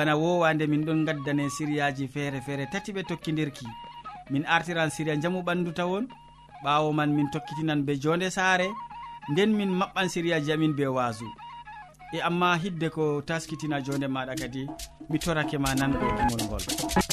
bana wowande min ɗon gaddane siriyaji feere feere tati ɓe tokkidirki min artiran siriya jamu ɓandu tawon ɓawo man min tokkitinan be jonde saare nden min maɓɓan siriyaji amin be waso e amma hidde ko taskitina jonde maɗa kadi mi torake ma nango gimol e ngol.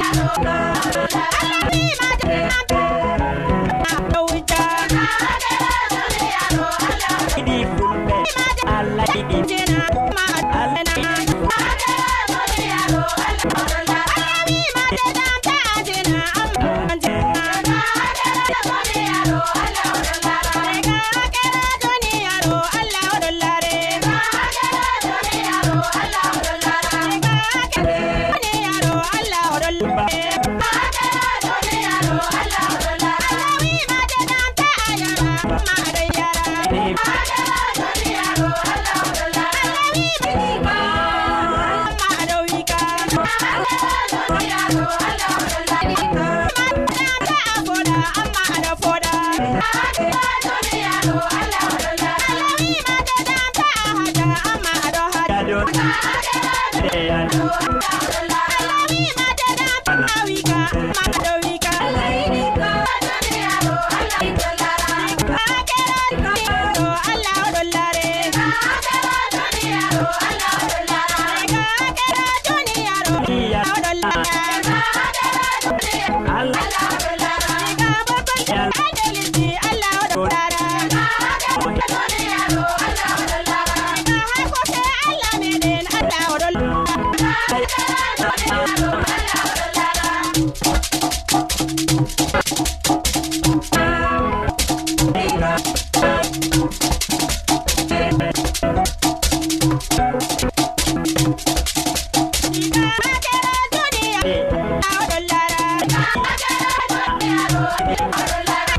Yeah. Diana.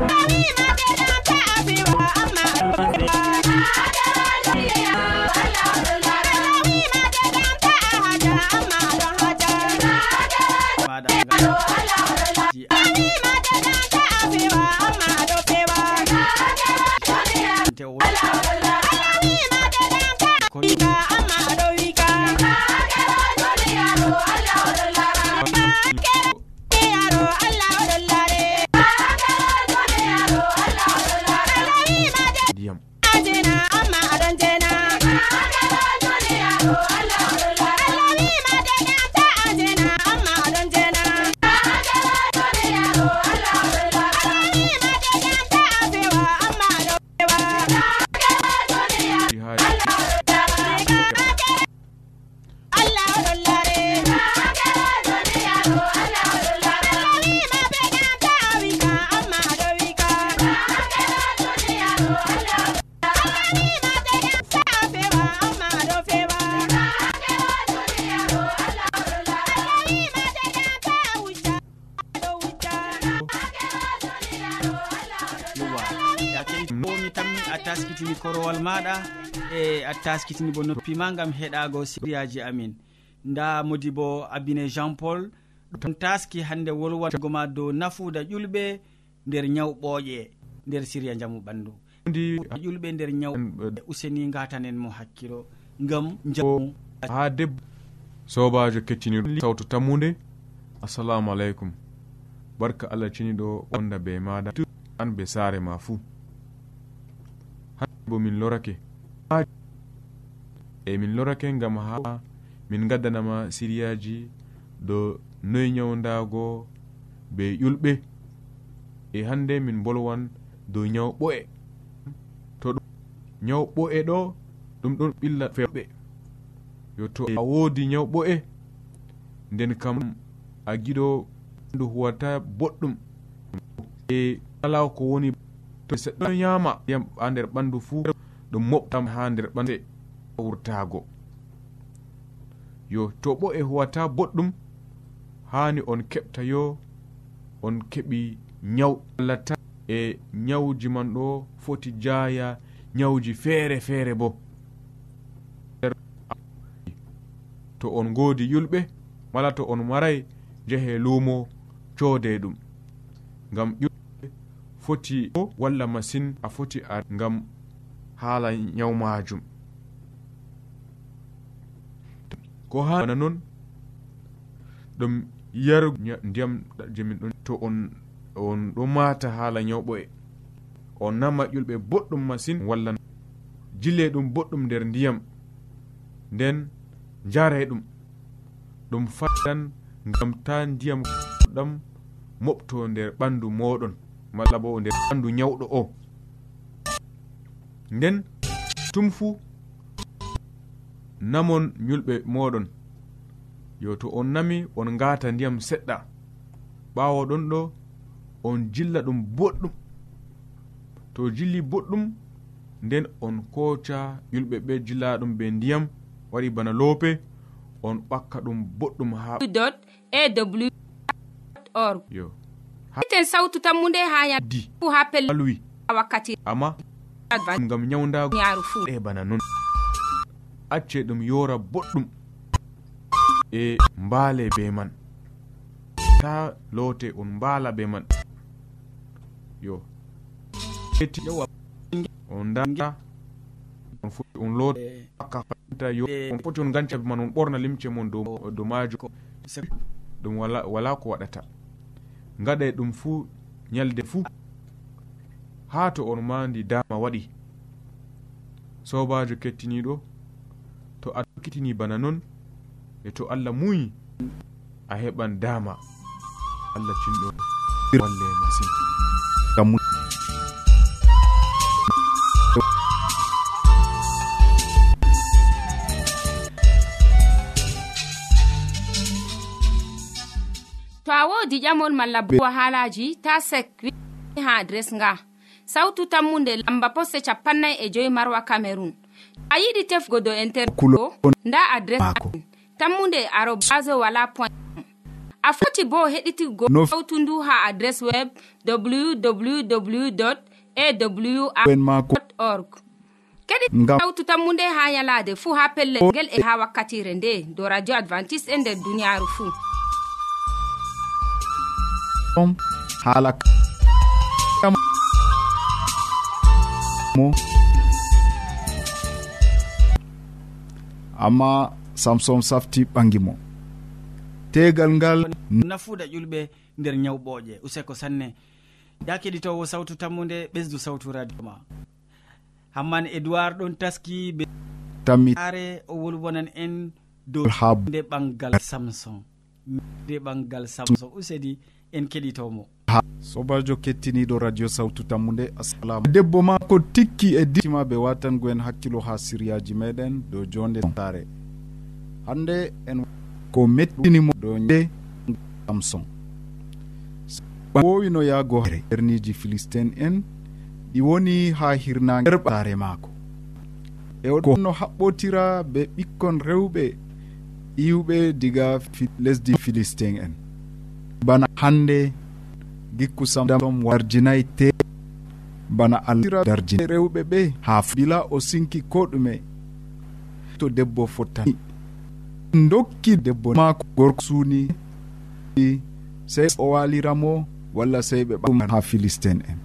Mami, mami, mami, mami, mami, taskitini taskitinibo noppima gam heɗago siriyaji amin. Nda modi bo abine jean paul ɗon taski hande wolwango ma dow nafuda ƴulɓe nder nyawu ɓooƴe nder siriya jamu ɓandu. Ndi ƴulɓe nder ñaw useni gatanen mo hakkilo gam jamu ha debbo sobajo kettiniɗo sawtu tammude assalamu aleykum. Barka allah ceniɗo onda be maɗa. An be saare ma fuu. Bo min lorake. e min lorake gam ha min gaddanama siriyaji do noyi nyawdago be ƴulɓe e hande min bolwan dow nyaw ɓo'e. To nyaw ɓo'e ɗo ɗum ɗon ɓilla feɓe yo to a woodi nyaw ɓo'e nden kam a giɗo ndu huwata boɗɗum. E kala ko woni to seɗɗo yama yam ha nder ɓandu fuu ɗum moɓtam ha nder ɓande wurtaago yo to ɓo e huwata boɗɗum haani on keɓta yo on keɓi nyawu allata e nyawuji man ɗo foti jaaya nyawuji feere feere bo. To on goodi yulɓe mala to on maray jehe luumo coode ɗum. Ngam ƴulɓe foti walla masin a foti a ngam haala nyaw majum ko hana noon ɗum yar ndiyam jemin ɗon to on on ɗo mata haala ñawɓo e. On nama ƴulɓe boɗɗum masin walla jille ɗum boɗɗum nder ndiyam nden jara ɗum. Ɗum fatan ngam ta ndiyam ɗam moɓto nder ɓandu moɗon malla bo nder ɓandu ñawɗo o. Nden tum fuu namon yulɓe moɗon. Yo to on nami on ngata ndiyam seɗɗa. Ɓawo ɗon ɗo on jilla ɗum boɗɗum. To jilli boɗɗum nden on koca yulɓe ɓe jilla ɗum be ndiyam waɗi bana loope on ɓakka ɗum boɗɗum ha org. Yo. Ten sawtu tammu ha yadi ha pellel wakkati. Amma ngam nyawdago yaaru fuu e bana non. acce ɗum yora boɗɗum e mbaale be man. Ta loote on mbaala be man. Yo. On danda on foti on lootaka fanta yo on foti on ganca man on ɓorna limce mon dow majo ɗum wala ko waɗata. Gaɗa ɗum fuu ñalde fuu. Ha to on mandi dama waɗi. Sobajo kettiniɗo to a tokkitini bana non e to allah muyi a heɓan dama. Allah cinɗo walle masin. To a wodi ƴamol malla bo halaji ta sek ha adres nga. Sautu tammunde lamba poste capannay e joyi marwa cameron a yiɗi tefgo do interkulo nda adres tammunde arobas wala point a foti bo heɗitigo hawtu ndu ha adres web www awrorg kadi hawtu tammu nde ha yalade fuu ha pellel ngel e ha wakkatire nde do radio advantice e nder duniyaaru fuu haala mo amma samson safti ɓangi mo. Tegal ngal nafuda ƴulɓe nder ñawɓooƴe useko sanne. Ya keɗitowo sawtu tammude ɓesdu sawtu radio ma. Hamman edoird ɗon taski be tammare o wolwonan en dow nde ɓangal samson nde ɓangal samson usedi en keɗitomo. Sobajo kettiniɗo radio sawtu tammude assalamu debbo ma ko tikki e ditima ɓe watango en hakkilo ha siryaji meɗen dow jonde sare. Hande en ko mettinimo dow de samson wowino yaago erniji philistine en ɗi woni ha hirnage hirnagerɓare maako. E no haɓɓotira be ɓikkon rewɓe iwɓe diga lesdi philistin en. hande gikku samdam warjinayi te. Bana allah darji rewɓe ɓe ha bila o sinki ko ɗume to debbo fottani. Dokki debbo mako gorko suuni. Sey o waliramo walla sey ɓe ɓaɗum ha philistine en.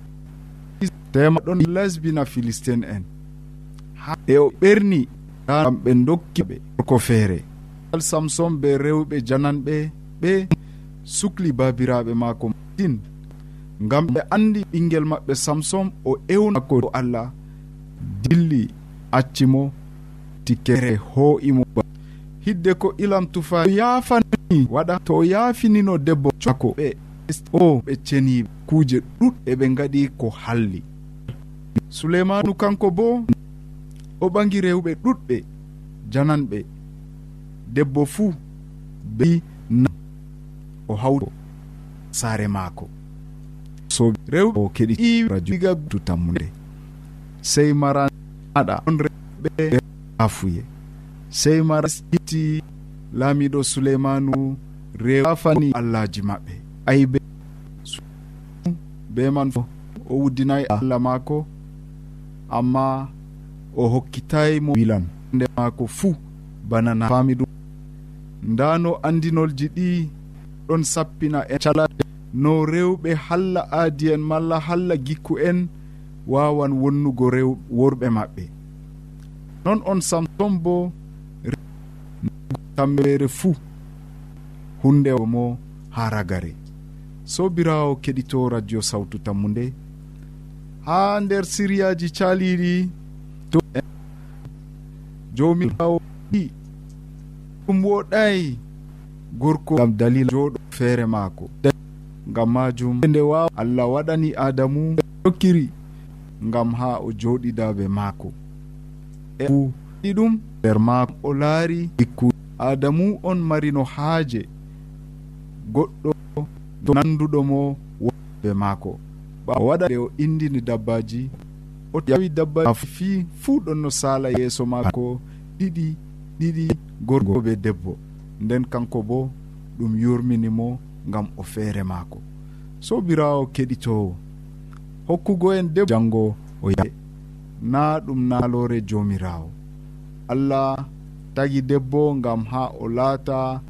Tema ɗon lesbina philistine en. E o ɓerni gam ɓe dokki ɓe gorko feere. Samson be rewɓe jananɓe ɓe sukli babiraɓe maako din ngam ɓe andi ɓinguel maɓɓe samson o ewnako allah dilli accimo tikkere ho'imo hidde ko ilam tufa yaafani waɗa to o yaafinino debbo cako ɓe o ɓe ceni kuuje ɗuɗɗe ɓe gaɗi ko halli. Suleimanu kanko bo o ɓagi rewɓe ɗuɗɓe jananɓe. Debbo fuu be o hawto saare maako. So rewɓe o keɗi iwrajuiga to tammude sey maraɗa on rewɓe afuye. Sey mara itti laamiɗo suleymanu rewafani allahji maɓɓe. Aybe be man fo o wuddinayi allah maako amma o hokkitayi mo wilan. Nde maako fuu bana na faami ɗum ndano andinolji ɗi ɗon sappina en calaɗe no rewɓe halla aadi en malla halla gikku en wawan wonnugo rew worɓe maɓɓe. Noon on samson bo tammere fuu hunde mo ha ragare. Sobirawo keɗito radio sawtu tammu nde ha nder siriyaji caliɗi to jomiawo ɗum woɗayi gorko gam dalila joɗo feere maako. Ngam majum e nde waw allah waɗani adamu jokkiri ngam ha o joɗida maako. E ɗi ɗum nder maako o laari ikku adamu on marino haaje. Goɗɗo to nanduɗo mo be maako. Ɓa waɗa nde o indini dabbaji o yawi dabbaji fi fuu ɗon no sala yeeso maako ɗiɗi ɗiɗi gorgo be debbo. nden kanko bo ɗum yurminimo gam o feere maako. Sobirawo keɗitowo hokkugo en de jango o yae na ɗum naalore jomirawo allah tagi debbo gam ha o laata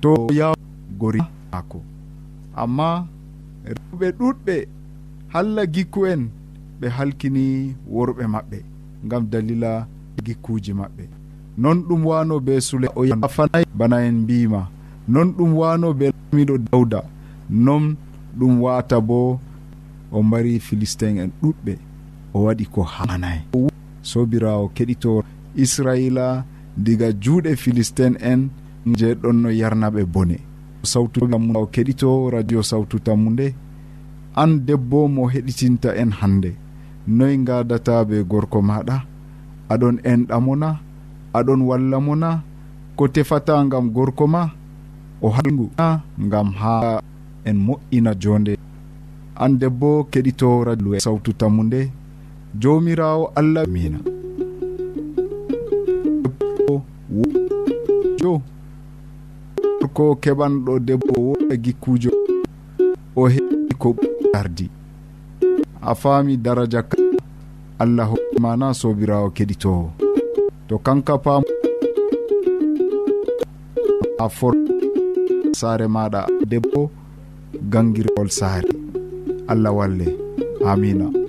to yaw gori maako. Amma rewɓe ɗuɗɓe halla gikku en ɓe halkini worɓe maɓɓe gam dalila gikkuji maɓɓe. non ɗum wano be sule o afanay bana en mbima. Non ɗum wano be lamiɗo dawda non ɗum wata bo o mbari philistin en ɗuɗɓe. O waɗi ko hanay. Sobirawo keɗito israila diga juuɗe philistin en je ɗon no yarnaɓe bone. Sawtu o keɗito radio sawtu tammu nde an debbo mo heɗitinta en hande noy gadata be gorko maɗa? Aɗon enɗamona aɗon walla mo na ko tefata gam gorko ma o hagu na ngam ha en moƴƴina jonde an debbo keɗito radio e sawtu tammu nde jomirawo allah mina jo ko keɓanɗo debbo woɗa e gikkujo o heɓi ko ardi. A faami daraja ka allah hokkimana sobirawo keɗitowo to kanka pam a for saare maɗa debbo gangirgol saare. Allah walle. Amina.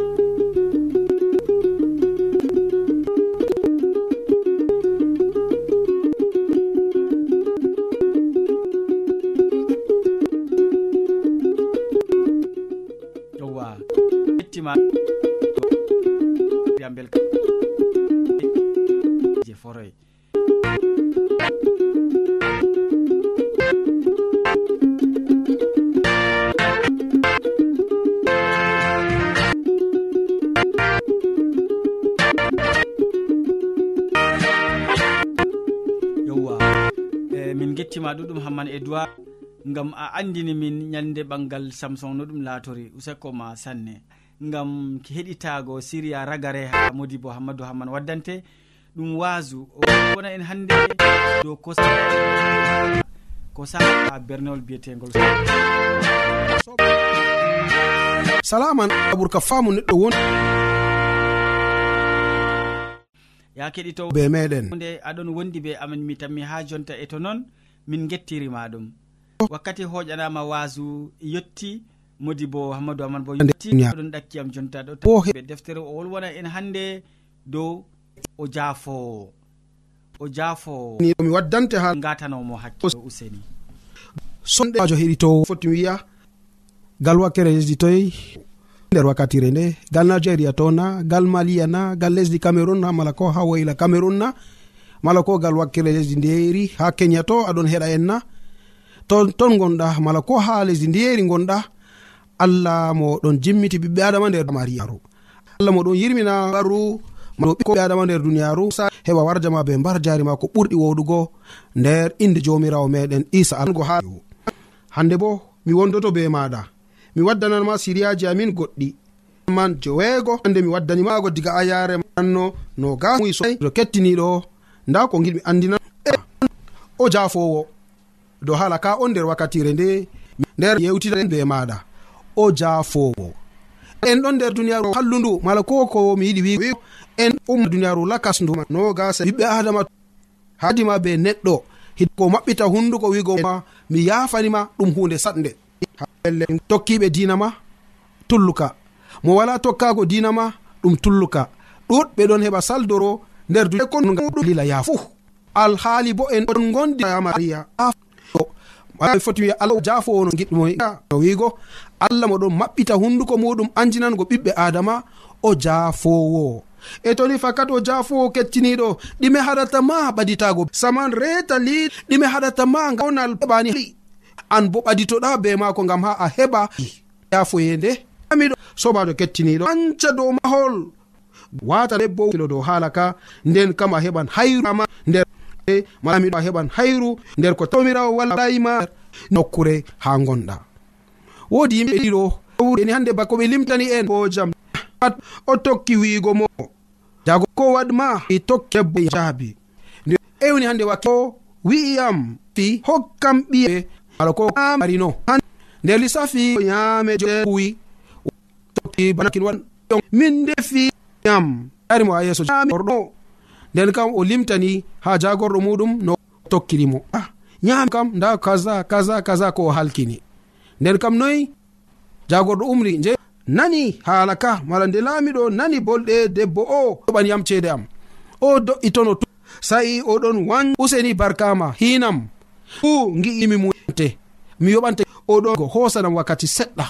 min gettima ɗuɗum hamman edoird gam a andini min ñande ɓangal samson no ɗum laatori useko ma sanne. Gam heɗitago siriya ragare ha modi bo hammadou hamman waddante ɗum wasu wona en hande dow kosa ko saa bernewol biyetegol salaman aɓur ka faamu neɗɗo won ya keɗitowo be meɗen. nde aɗon wondi be amin mi tammi ha jonta e to noon min gettirima ɗum wakkati hoƴanama wasu yetti modi bo hammadou aman bo yettiɗon ɗakkiyam jonta ɗoɓe deftere o wolwona en hande dow o jaafowo o jaafowo mi waddante ha gatanomo hakkilo useni. Sonɗejo heɗitowo foti wiya gal wakkere yesdi toyi nder wakkatire nde gal nigéria to na gal maliya na gal lesdi cameron na mala ko ha woyla cameron na. Mala ko gal wakkere lesdi ndeyeri ha kenya to aɗon heɗa en na. Ton ton gonɗa mala ko ha lesdi ndeyeri gonɗa. Allah mo ɗon jimmiti ɓiɓɓe adama nder mariyaru allah mo ɗon yirmina baru ɓiɓɓe adama nder duniyaru. Heɓa warjama be mbar jari ma ko ɓurɗi woɗugo. Nder inde jomirawo meɗen isa algo ha hande bo mi wondoto be maɗa. mi waddananma siriyaji amin goɗɗi. Man joweego hande mi waddanimago diga a yare anno no gaso e kettiniɗo nda ko giɗmi andina e, o jafowo dow hala ka on nder wakkatire nde nder yewtidaen be maɗa o jafowo en ɗon nder duniyaru hallundu mala ko ko mi yiɗi wi en umma duniyaru lakas ndu no gasa ɓiɓɓe adama hadima be neɗɗo. Hidko maɓɓita hunduko wigo mi yafanima ɗum hunde satnde pelle tokkiɓe dinama tulluka. Mo wala tokkago dinama ɗum tulluka. Ɗuɗɓe ɗon heɓa saldoro nder dulila e ya fuu. Alhaali bo en on gondi maria. Foti wiya allah jafowo no giɗɗimo wiigo. Allah moɗon maɓɓita hunduko muɗum anjinango ɓiɓɓe adama o jafowo e toni fakat o jafowo kettiniɗo ɗime haɗata ma ɓaditago. Saman reta li ɗime haɗata ma gawnal ɓani an bo ɓaditoɗa be maako gam ha a heɓa yafoyende. Amiɗo sobajo kettiniɗo. Anca dow mahol. Wata debbo kilo dow haala ka. Nden kam a heɓan hayruma nder e malamiɗo a heɓan hayru. Nder ko tawmirawo wallayima nokkure ha gonɗa wodi yimɓe ɗiɗo ni hande bako ɓe limtani en. Bo jam. Pat o tokki wiigo mo. Jago ko waɗma i tokki debbo e jaabi. Ewni hande wakki o wi'iyam fi hokkam ɓiye. ala ko marino. Nder lissafi yame e kuwi banakinwan min defi yam arimo ha yeeso. Orɗo nden kam o limtani ha jagorɗo muɗum no tokkirimo ah nyami kam nda kaza kaza kaza ko o halkini. Nden kam noyi jagorɗo umri je nani haala ka mala nde laamiɗo nani bolɗe debbo o yoɓan yam ceede am. O do'itono sa'i oɗon wan useni barkama hinam fu gi'imi mu te mi yoɓante. Oɗo ko hosanam wakkati seɗɗa.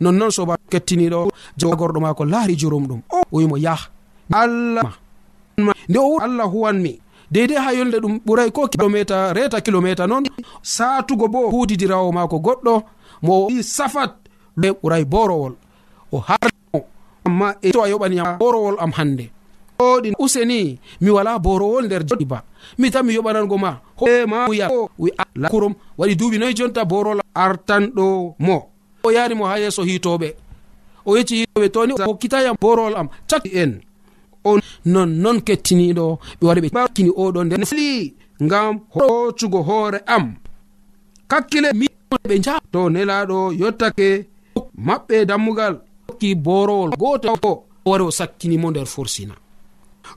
Nonnoon soba kettiniɗo jagorɗo mako laari jurum ɗum. O wimo yah allah. Nde o allah huwanmi deydei ha yolde ɗum ɓuray ko kilométre reta kilométre noon satugo bo hudidirawo mako goɗɗo mo safat ɓuray borowol o harmo amma e- to a yoɓaniyam borowol am hande oɗi useni mi wala borowol nder joɗi ba. Mi tan mi yoɓanango ma hoemaya wi kurum waɗi duuɓi noyi jonta borol artanɗo mo. O yarimo ha yeeso hitoɓe o yecci hitoɓe toni hokkitayam borowol am cakki en. O nonnon kettiniɗo ɓe wari ɓe kini oɗo nder sli ngam hoccugo hoore am. Kakkile miɓe ja to nelaɗo yottake maɓɓe dammugal hokki borowol goto wari o sakkinimo nder forsina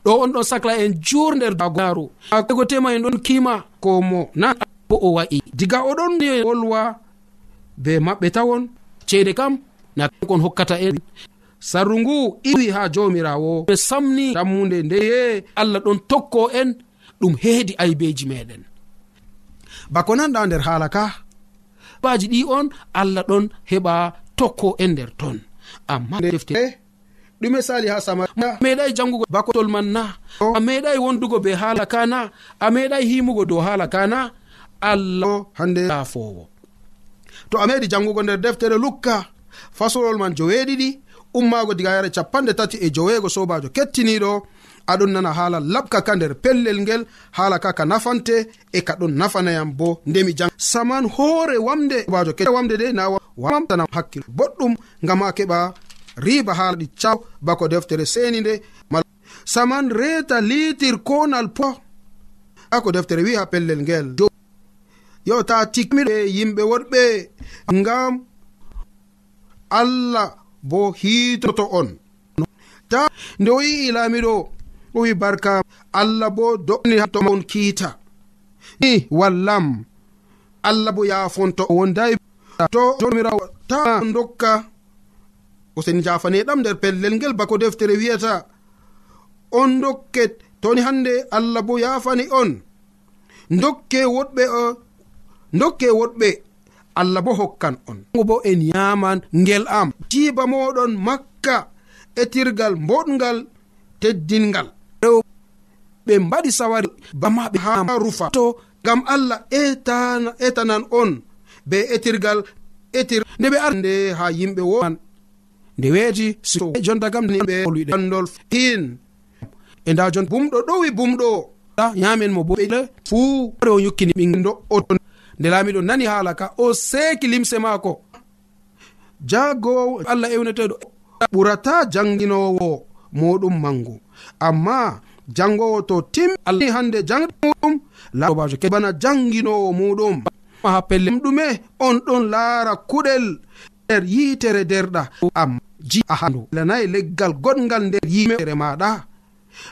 ɗo on ɗon sacla en jur nder dagoaro ago tema en ɗon kima ko mo na bo o wa'i. Diga oɗon wolwa be maɓɓe tawon ceede kam na kon hokkata en. Sarru ngu iwi ha jomirawo ɓe samni dammude ndeye allah ɗon tokko en ɗum heedi aybeji meɗen. Bako nanɗa nder haala ka? Baji ɗi on allah ɗon heɓa tokko en nder ton. Amma defte eh? ɗume sali ha sama. A meɗai jangugo bakotol man na. A meɗai wondugo be haala kana a meɗai himugo dow haala kana allah hande lafowo to a meɗi jangugo nder deftere lukka. Fasolol man joweeɗiɗi. Ummaago diga yare capanɗe tati e joweego sobajo kettiniɗo aɗon nana haala laɓka ka nder pellel ngel. Haala ka ka nafante. E ka ɗon nafanayam bo. Ndemi jang saman hoore wamde. Bajo ke wamde de na wamtanam hakkil boɗɗum ngam ha keɓa riba haala ɗi caw bako deftere seni nde saman reeta litir konal po ako deftere wi ha pellel ngel yo ta tikmiɓe yimɓe woɗɓe ngam allah bo hitoto on ta nde o yi'i laamiɗo o wi barka allah bo do'ni hatto on kiita ni wallam allah bo yaafonto wonday to jomirawo ta dokka osen jafane ɗam nder pellel ngel bako deftere wiyata. On dokket toni hande allah bo yafani on. Dokke woɗɓe o dokke woɗɓe allah bo hokkan on. Bo en yaman ngel am. Tiba moɗon makka etirgal boɗgal teddingal. Ɓe mbaɗi sawari bamaɓe ha rufa. To gam allah etana etanan on. Be etirgal etir nde ɓe arde ha yimɓe woman nde weeti e jonta kam ɓe luɗe andol in e nda jon bumɗo ɗowi bumɗo. Yamen mo boɓe fuu o yukkini ɓin do'o nde laamiɗo nani haala ka o seeki limse maako. Jagowo allah ewneteɗo ɓurata janginowo moɗum mangu amma jangowo to tim allah hande jangɗum labajo keɓana janginowo muɗum. Ha pelle ɗume on ɗon laara kuɗel. Nder yiitere derɗa am ji a handu lanayi leggal goɗgal nder yimere maɗa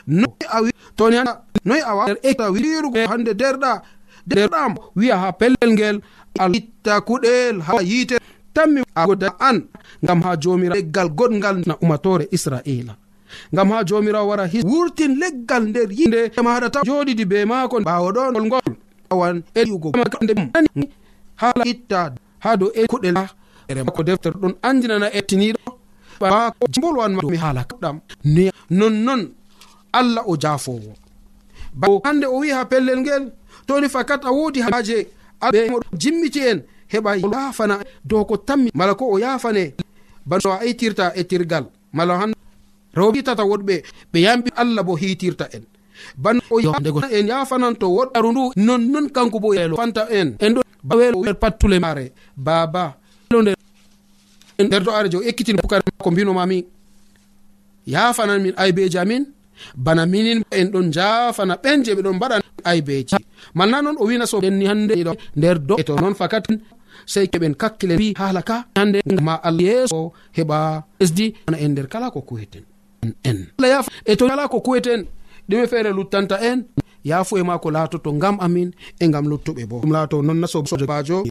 noy a toni noy e a waeta wirugo hande derɗa. Derɗam wiya ha pellel ngel alitta kuɗel ha yite tammi agoda an ngam ha jomira leggal goɗgal na umatore israila ngam ha jomirawo wara hi wurtin leggal nder yinde maɗa ta joɗidi be maako ɓawo ɗon gol ngol. Awan eliugo hala itta ha dow e kuɗel ko deftere ɗon andinana ettiniɗo ɓako bolwanma haala kaɗam. Ne nonnon allah o jaafowo. Hande o wi ha pellel ngel toni fakat a wodi haje aɓe jimmiti en heɓa yafana dow ko tammi mala ko o yafane bano a itirta e tirgal. Mala han rewɓe hitata woɗɓe ɓe yamɓi allah bo hitirta en. Bano en yafanan to woɗɗaru ndu nonnon kanko bo elo fanta en. En ɗo pattule mare baba nder to are jo ekkitin pukare ko mbinomami yafanan min aybeji amin? Bana minin en ɗon jafana ɓen je ɓe ɗon mbaɗa aybeji. Malna noon o wina soenni hande e ɗo nder do. E to noon fakat sey keɓen kakkile wi haala ka hande. Ma allah yeeso heɓa lesdi ana en nder kala ko kuweten. En. Allah yafa e to kala ko kuweten ɗume feere luttanta en. Yafu e mako laatoto ngam amin e ngam luttuɓe bo. Ɗum laato non nasobajo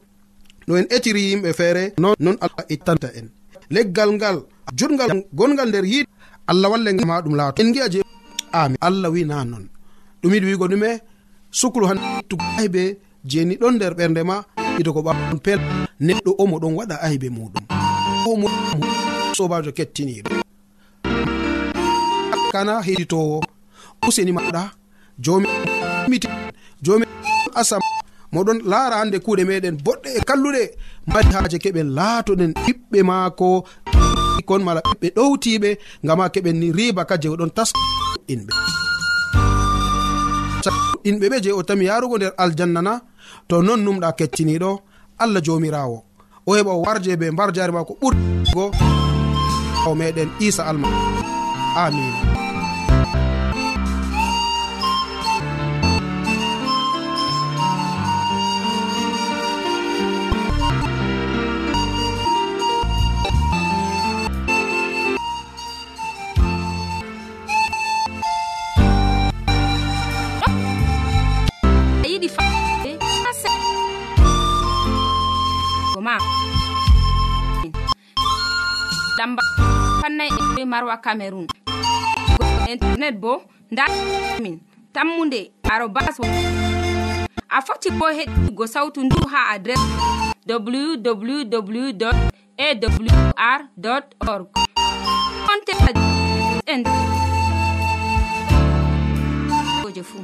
ɗo en etiri yimɓe feere non allah ittanta en. leggal ngal jutgal gongal nder yiɗi allah walle ma ɗum laato. En gi'a je ami allah wi na non. Ɗum yiɗi wigo ɗume suklu hantugo aybe jeni ɗon nder ɓernde ma ido ko ɓaon pel. Neɗɗo omo ɗon waɗa aybe muɗum. Omo sobajo kettiniɗo kana heɗitowo useni maɗa jomi jomi asam moɗon laara hande kuuɗe meɗen boɗɗe e kalluɗe. Mari haaje keɓen laatoɗen ɓiɓɓe maako. Kon mala ɓiɓɓe ɗowtiɓe ngama keɓen ni riba ka je oɗon tas inɓe. Inɓe ɓe je o tami yarugo nder aljannana to non numɗa kettiniɗo allah jomirawo o heɓa o warje be mbar jare ma ko ɓurgo. O meɗen isa alma amina marwa cameron internet bo ndamin tammunde arobas a foti bo heɗigo sautu ndu ha adres www awr org. Konteaen je fuu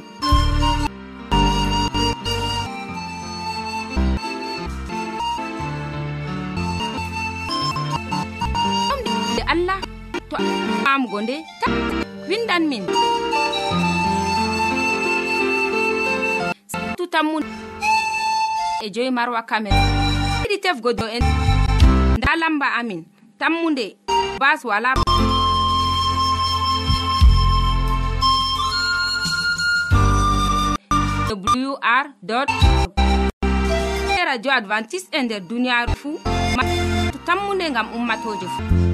to famugo nde ta windan min. Tutammu e joyi marwa camer yiɗi tefgo do en. Nda lamba amin. Tammunde. Bas wala. Wr radio advantice e nder duniyaru fuu tammunde ngam ummatoje fuu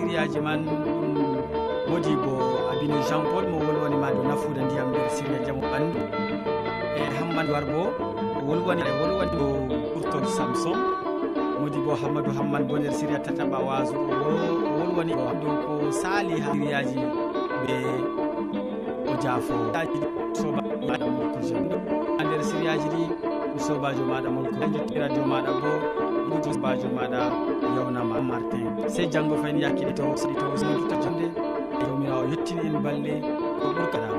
sériyaji man ɗum modi bo abine jean paul mo wolwanima dow nafuda ndiyam nder séria jaamo ɓandu e, e hammadou war e bo wolwani e wolwani dow ɓurtol samson. Modi bo hammadou hammane bo nder séria tataɓa waso wolwani o dow ko sali ha sériyaji ɓe o jaafo maɗa molko jean. Ha nder sériyaji ɗi sobajo maɗa molko radio maɗa bo bajo maɗa yewnama martin sey janggo fayni yakkile to soɗi to soɗita jonde jawmirawo yettini en balle ko ɓurkaɗa